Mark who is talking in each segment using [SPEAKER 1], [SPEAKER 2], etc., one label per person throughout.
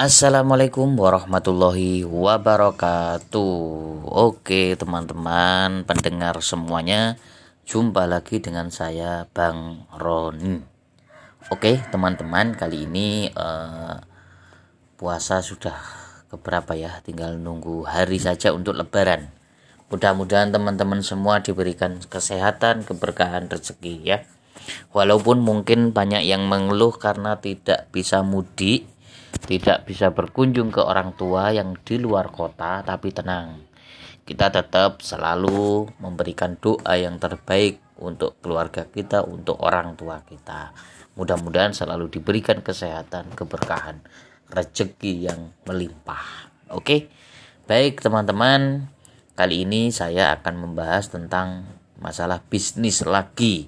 [SPEAKER 1] Assalamualaikum warahmatullahi wabarakatuh. Oke, teman-teman, pendengar semuanya, jumpa lagi dengan saya Bang Roni. Oke, teman-teman, kali ini uh, puasa sudah keberapa ya? Tinggal nunggu hari saja untuk lebaran. Mudah-mudahan teman-teman semua diberikan kesehatan, keberkahan rezeki ya. Walaupun mungkin banyak yang mengeluh karena tidak bisa mudik tidak bisa berkunjung ke orang tua yang di luar kota, tapi tenang. Kita tetap selalu memberikan doa yang terbaik untuk keluarga kita, untuk orang tua kita. Mudah-mudahan selalu diberikan kesehatan, keberkahan, rezeki yang melimpah. Oke, baik teman-teman. Kali ini saya akan membahas tentang masalah bisnis lagi.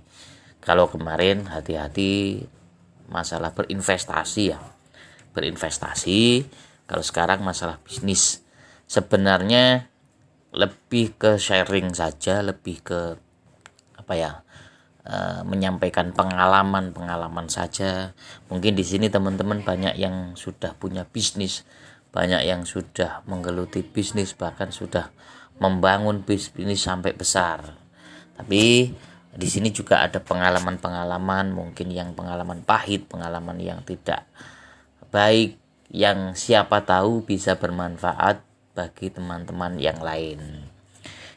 [SPEAKER 1] Kalau kemarin hati-hati masalah berinvestasi ya berinvestasi. Kalau sekarang masalah bisnis sebenarnya lebih ke sharing saja lebih ke apa ya e, menyampaikan pengalaman pengalaman saja. Mungkin di sini teman-teman banyak yang sudah punya bisnis banyak yang sudah menggeluti bisnis bahkan sudah membangun bisnis sampai besar. Tapi di sini juga ada pengalaman-pengalaman mungkin yang pengalaman pahit pengalaman yang tidak baik yang siapa tahu bisa bermanfaat bagi teman-teman yang lain.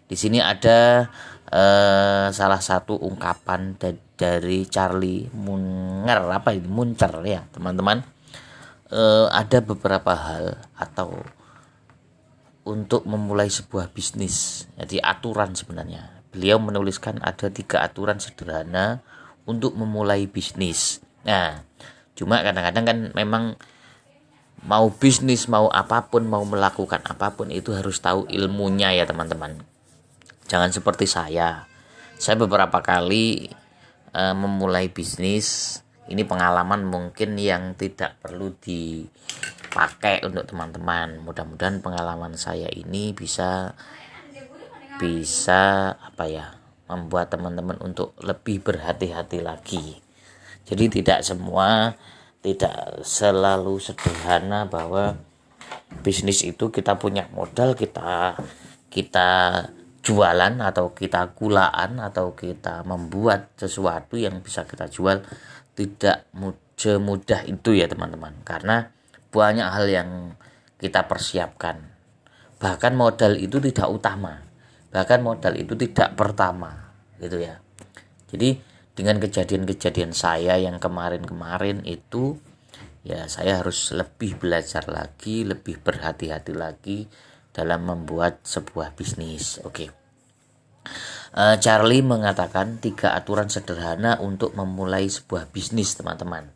[SPEAKER 1] Di sini ada eh, salah satu ungkapan da dari Charlie Munger apa ini Muncer ya teman-teman. Eh, ada beberapa hal atau untuk memulai sebuah bisnis jadi aturan sebenarnya. Beliau menuliskan ada tiga aturan sederhana untuk memulai bisnis. Nah, cuma kadang-kadang kan memang mau bisnis mau apa pun mau melakukan apa pun itu harus tahu ilmunya ya teman-teman. Jangan seperti saya. Saya beberapa kali e, memulai bisnis. Ini pengalaman mungkin yang tidak perlu dipakai untuk teman-teman. Mudah-mudahan pengalaman saya ini bisa bisa apa ya membuat teman-teman untuk lebih berhati-hati lagi. Jadi tidak semua tidak selalu sederhana bahwa bisnis itu kita punya modal kita kita jualan atau kita gulaan atau kita membuat sesuatu yang bisa kita jual tidak semudah itu ya teman-teman. Karena banyak hal yang kita persiapkan. Bahkan modal itu tidak utama. Bahkan modal itu tidak pertama gitu ya. Jadi dengan kejadian-kejadian saya yang kemarin-kemarin itu ya saya harus lebih belajar lagi, lebih berhati-hati lagi dalam membuat sebuah bisnis. Oke. Okay. Uh, Charlie mengatakan tiga aturan sederhana untuk memulai sebuah bisnis, teman-teman.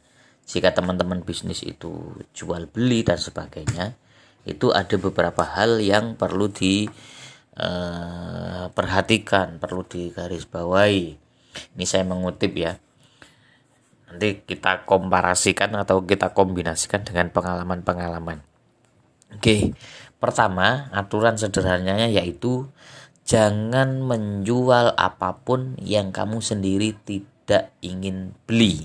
[SPEAKER 1] Jika teman-teman bisnis itu jual beli dan sebagainya, itu ada beberapa hal yang perlu diperhatikan, uh, perlu digarisbawahi ini saya mengutip ya. Nanti kita komparasikan atau kita kombinasikan dengan pengalaman-pengalaman. Oke, pertama aturan sederhananya yaitu jangan menjual apa pun yang kamu sendiri tidak ingin beli.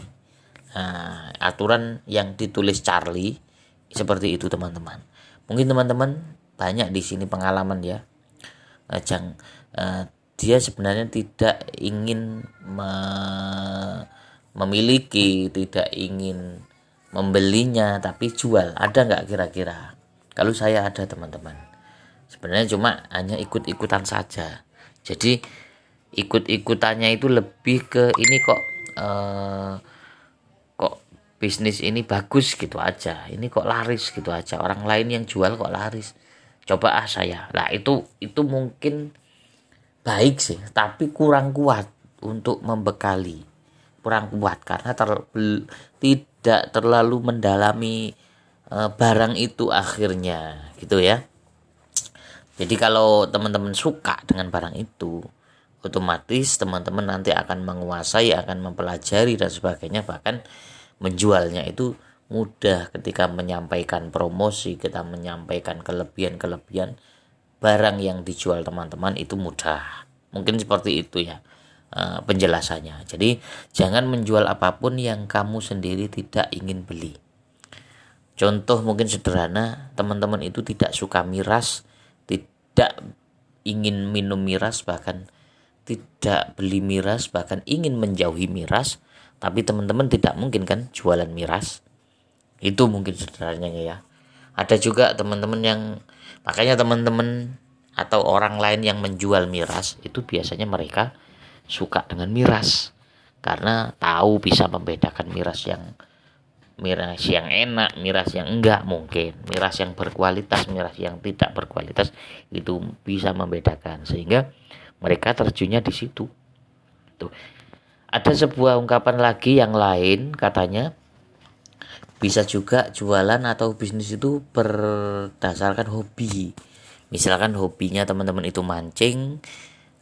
[SPEAKER 1] Nah, aturan yang ditulis Charlie seperti itu teman-teman. Mungkin teman-teman banyak di sini pengalaman ya. Nah, jangan uh, dia sebenarnya tidak ingin me memiliki, tidak ingin membelinya, tapi jual. Ada nggak kira-kira? Kalau saya ada teman-teman, sebenarnya cuma hanya ikut-ikutan saja. Jadi ikut-ikutannya itu lebih ke ini kok uh, kok bisnis ini bagus gitu aja. Ini kok laris gitu aja. Orang lain yang jual kok laris. Coba ah saya. Lah itu itu mungkin baik sih tapi kurang kuat untuk membekali kurang kuat karena ter, tidak terlalu mendalami e, barang itu akhirnya gitu ya. Jadi kalau teman-teman suka dengan barang itu otomatis teman-teman nanti akan menguasai akan mempelajari dan sebagainya bahkan menjualnya itu mudah ketika menyampaikan promosi kita menyampaikan kelebihan-kelebihan barang yang dijual teman-teman itu mudah. Mungkin seperti itu ya uh, penjelasannya. Jadi jangan menjual apa pun yang kamu sendiri tidak ingin beli. Contoh mungkin sederhana teman-teman itu tidak suka miras tidak ingin minum miras bahkan tidak beli miras bahkan ingin menjauhi miras tapi teman-teman tidak mungkin kan jualan miras. Itu mungkin sederhananya ya. Ada juga teman-teman yang makanya teman-teman atau orang lain yang menjual miras itu biasanya mereka suka dengan miras karena tahu bisa membedakan miras yang miras yang enak, miras yang enggak mungkin, miras yang berkualitas, miras yang tidak berkualitas itu bisa membedakan sehingga mereka terjunnya di situ. Tuh. Ada sebuah ungkapan lagi yang lain katanya bisa juga jualan atau bisnis itu berdasarkan hobi. Misalkan hobinya teman-teman itu mancing,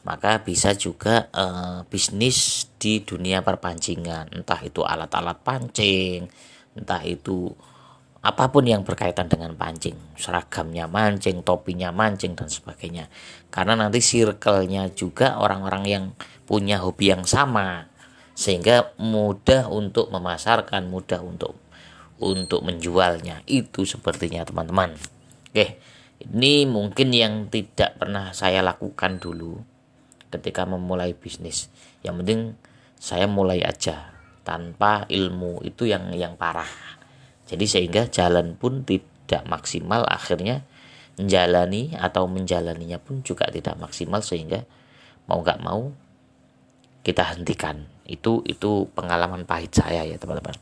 [SPEAKER 1] maka bisa juga uh, bisnis di dunia perpancingan, entah itu alat-alat pancing, entah itu apa pun yang berkaitan dengan pancing, seragamnya mancing, topinya mancing dan sebagainya. Karena nanti circle-nya juga orang-orang yang punya hobi yang sama sehingga mudah untuk memasarkan, mudah untuk untuk menjualnya. Itu sepertinya teman-teman. Oke, ini mungkin yang tidak pernah saya lakukan dulu ketika memulai bisnis. Yang penting saya mulai aja tanpa ilmu itu yang yang parah. Jadi sehingga jalan pun tidak maksimal akhirnya menjalani atau menjalaninya pun juga tidak maksimal sehingga mau nggak mau kita hentikan. Itu itu pengalaman pahit saya ya teman-teman.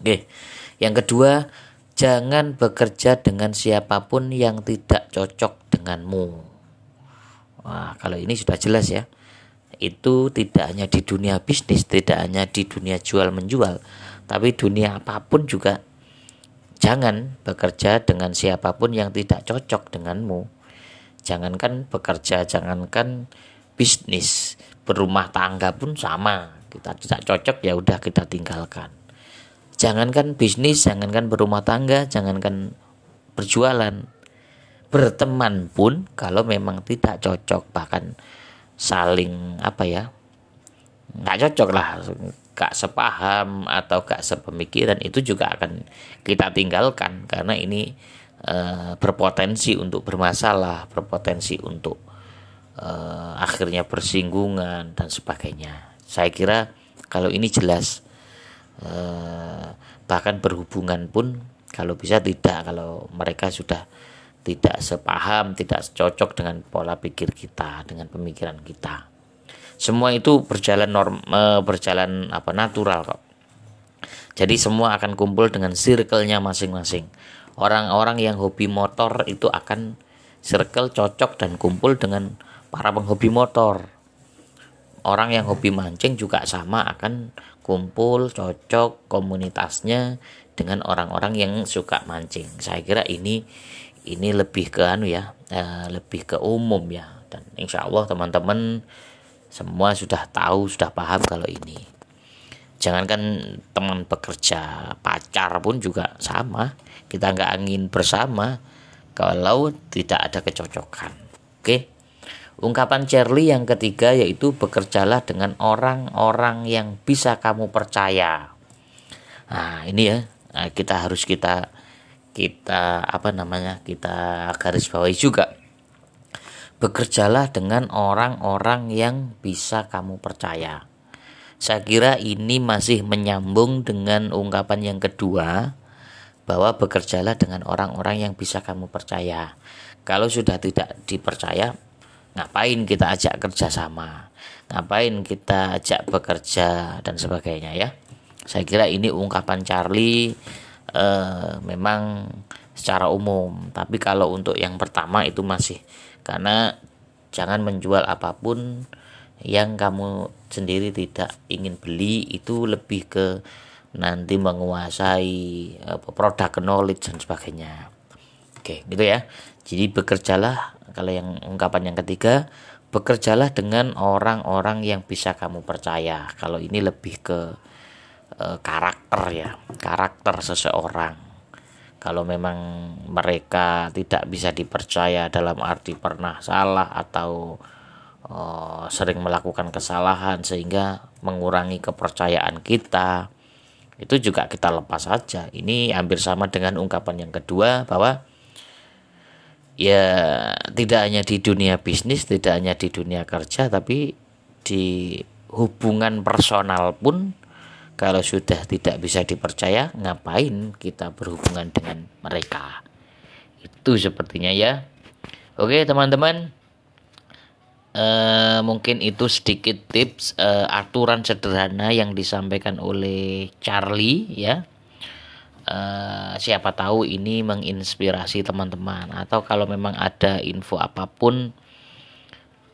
[SPEAKER 1] Oke yang kedua jangan bekerja dengan siapa pun yang tidak cocok denganmu Wah, kalau ini sudah jelas ya. Itu tidak hanya di dunia bisnis, tidak hanya di dunia jual menjual, tapi dunia apa pun juga jangan bekerja dengan siapa pun yang tidak cocok denganmu. Jangankan bekerja, jangankan bisnis, berumah tangga pun sama. Kita tidak cocok ya udah kita tinggalkan. Jangankan bisnis, jangankan berumah tangga, jangankan berjualan, berteman pun kalau memang tidak cocok bahkan saling apa ya nggak cocok lah gak sepaham atau gak sepemikiran itu juga akan kita tinggalkan karena ini e, berpotensi untuk bermasalah berpotensi untuk e, akhirnya bersinggungan dan sebagainya. Saya kira kalau ini jelas e, bahkan berhubungan pun kalau bisa tidak kalau mereka sudah tidak sepaham, tidak cocok dengan pola pikir kita, dengan pemikiran kita. Semua itu berjalan norm, berjalan apa natural kok. Jadi semua akan kumpul dengan circle-nya masing-masing. Orang-orang yang hobi motor itu akan circle cocok dan kumpul dengan para penghobi motor. Orang yang hobi mancing juga sama akan kumpul cocok komunitasnya dengan orang-orang yang suka mancing. Saya kira ini ini lebih ke anu ya uh, lebih ke umum ya. Dan insya Allah teman-teman semua sudah tahu sudah paham kalau ini. Jangankan teman bekerja pacar pun juga sama. Kita nggak ingin bersama kalau tidak ada kecocokan. Oke? Ungkapan Charlie yang ketiga yaitu bekerjalah dengan orang-orang yang bisa kamu percaya. Nah ini ya. Nah, kita harus kita kita apa namanya kita garis bawahi juga. Bekerjalah dengan orang-orang yang bisa kamu percaya. Saya kira ini masih menyambung dengan ungkapan yang kedua bahwa bekerjalah dengan orang-orang yang bisa kamu percaya. Kalau sudah tidak dipercaya ngapain kita ajak kerjasama ngapain kita ajak bekerja dan sebagainya ya? Saya kira ini ungkapan Charlie uh, memang secara umum. Tapi kalau untuk yang pertama itu masih. Karena jangan menjual apa pun yang kamu sendiri tidak ingin beli itu lebih ke nanti menguasai uh, produk knowledge dan sebagainya. Oke gitu ya. Jadi bekerjalah kalau yang ungkapan yang ketiga bekerjalah dengan orang-orang yang bisa kamu percaya. Kalau ini lebih ke e, karakter ya karakter seseorang. Kalau memang mereka tidak bisa dipercaya dalam arti pernah salah atau e, sering melakukan kesalahan sehingga mengurangi kepercayaan kita itu juga kita lepas saja. Ini hampir sama dengan ungkapan yang kedua bahwa ya tidak hanya di dunia bisnis tidak hanya di dunia kerja tapi di hubungan personal pun kalau sudah tidak bisa dipercaya ngapain kita berhubungan dengan mereka? Itu sepertinya ya. Oke teman-teman. Uh, mungkin itu sedikit tips uh, aturan sederhana yang disampaikan oleh Charlie ya. Uh, siapa tahu ini menginspirasi teman-teman. Atau kalau memang ada info apa pun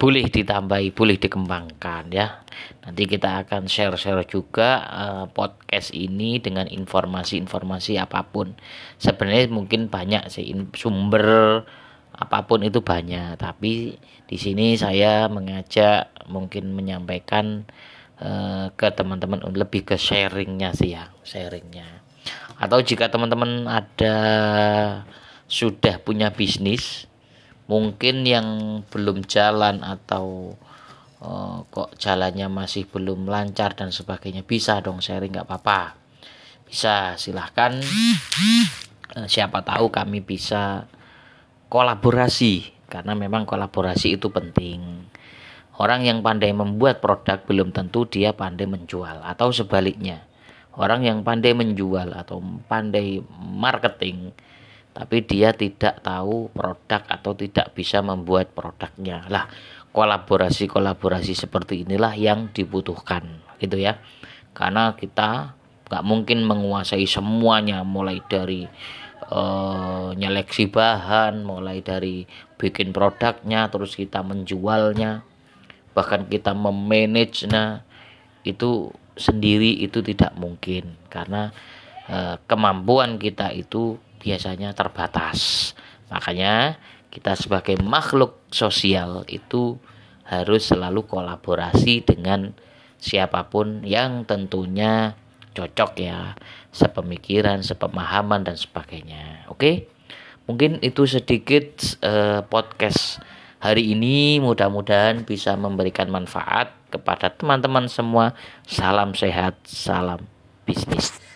[SPEAKER 1] boleh ditambahi, boleh dikembangkan ya. Nanti kita akan share-share juga uh, podcast ini dengan informasi-informasi apa pun. Sebenarnya mungkin banyak sih sumber apa pun itu banyak, tapi di sini saya mengajak mungkin menyampaikan uh, ke teman-teman lebih ke sharingnya sih ya, sharingnya. Atau jika teman-teman ada sudah punya bisnis mungkin yang belum jalan atau uh, kok jalannya masih belum lancar dan sebagainya bisa dong sharing nggak apa-apa. Bisa silahkan. Uh, siapa tahu kami bisa kolaborasi karena memang kolaborasi itu penting. Orang yang pandai membuat produk belum tentu dia pandai menjual atau sebaliknya. Orang yang pandai menjual atau pandai marketing tapi dia tidak tahu produk atau tidak bisa membuat produknya. Lah kolaborasi-kolaborasi seperti inilah yang dibutuhkan gitu ya. Karena kita nggak mungkin menguasai semuanya mulai dari uh, nyeleksi bahan mulai dari bikin produknya terus kita menjualnya bahkan kita memanage nah itu sendiri itu tidak mungkin. Karena uh, kemampuan kita itu biasanya terbatas. Makanya kita sebagai makhluk sosial itu harus selalu kolaborasi dengan siapa pun yang tentunya cocok ya, sepemikiran, sepemahaman dan sebagainya. Oke. Mungkin itu sedikit uh, podcast hari ini mudah-mudahan bisa memberikan manfaat kepada teman-teman semua. Salam sehat, salam bisnis.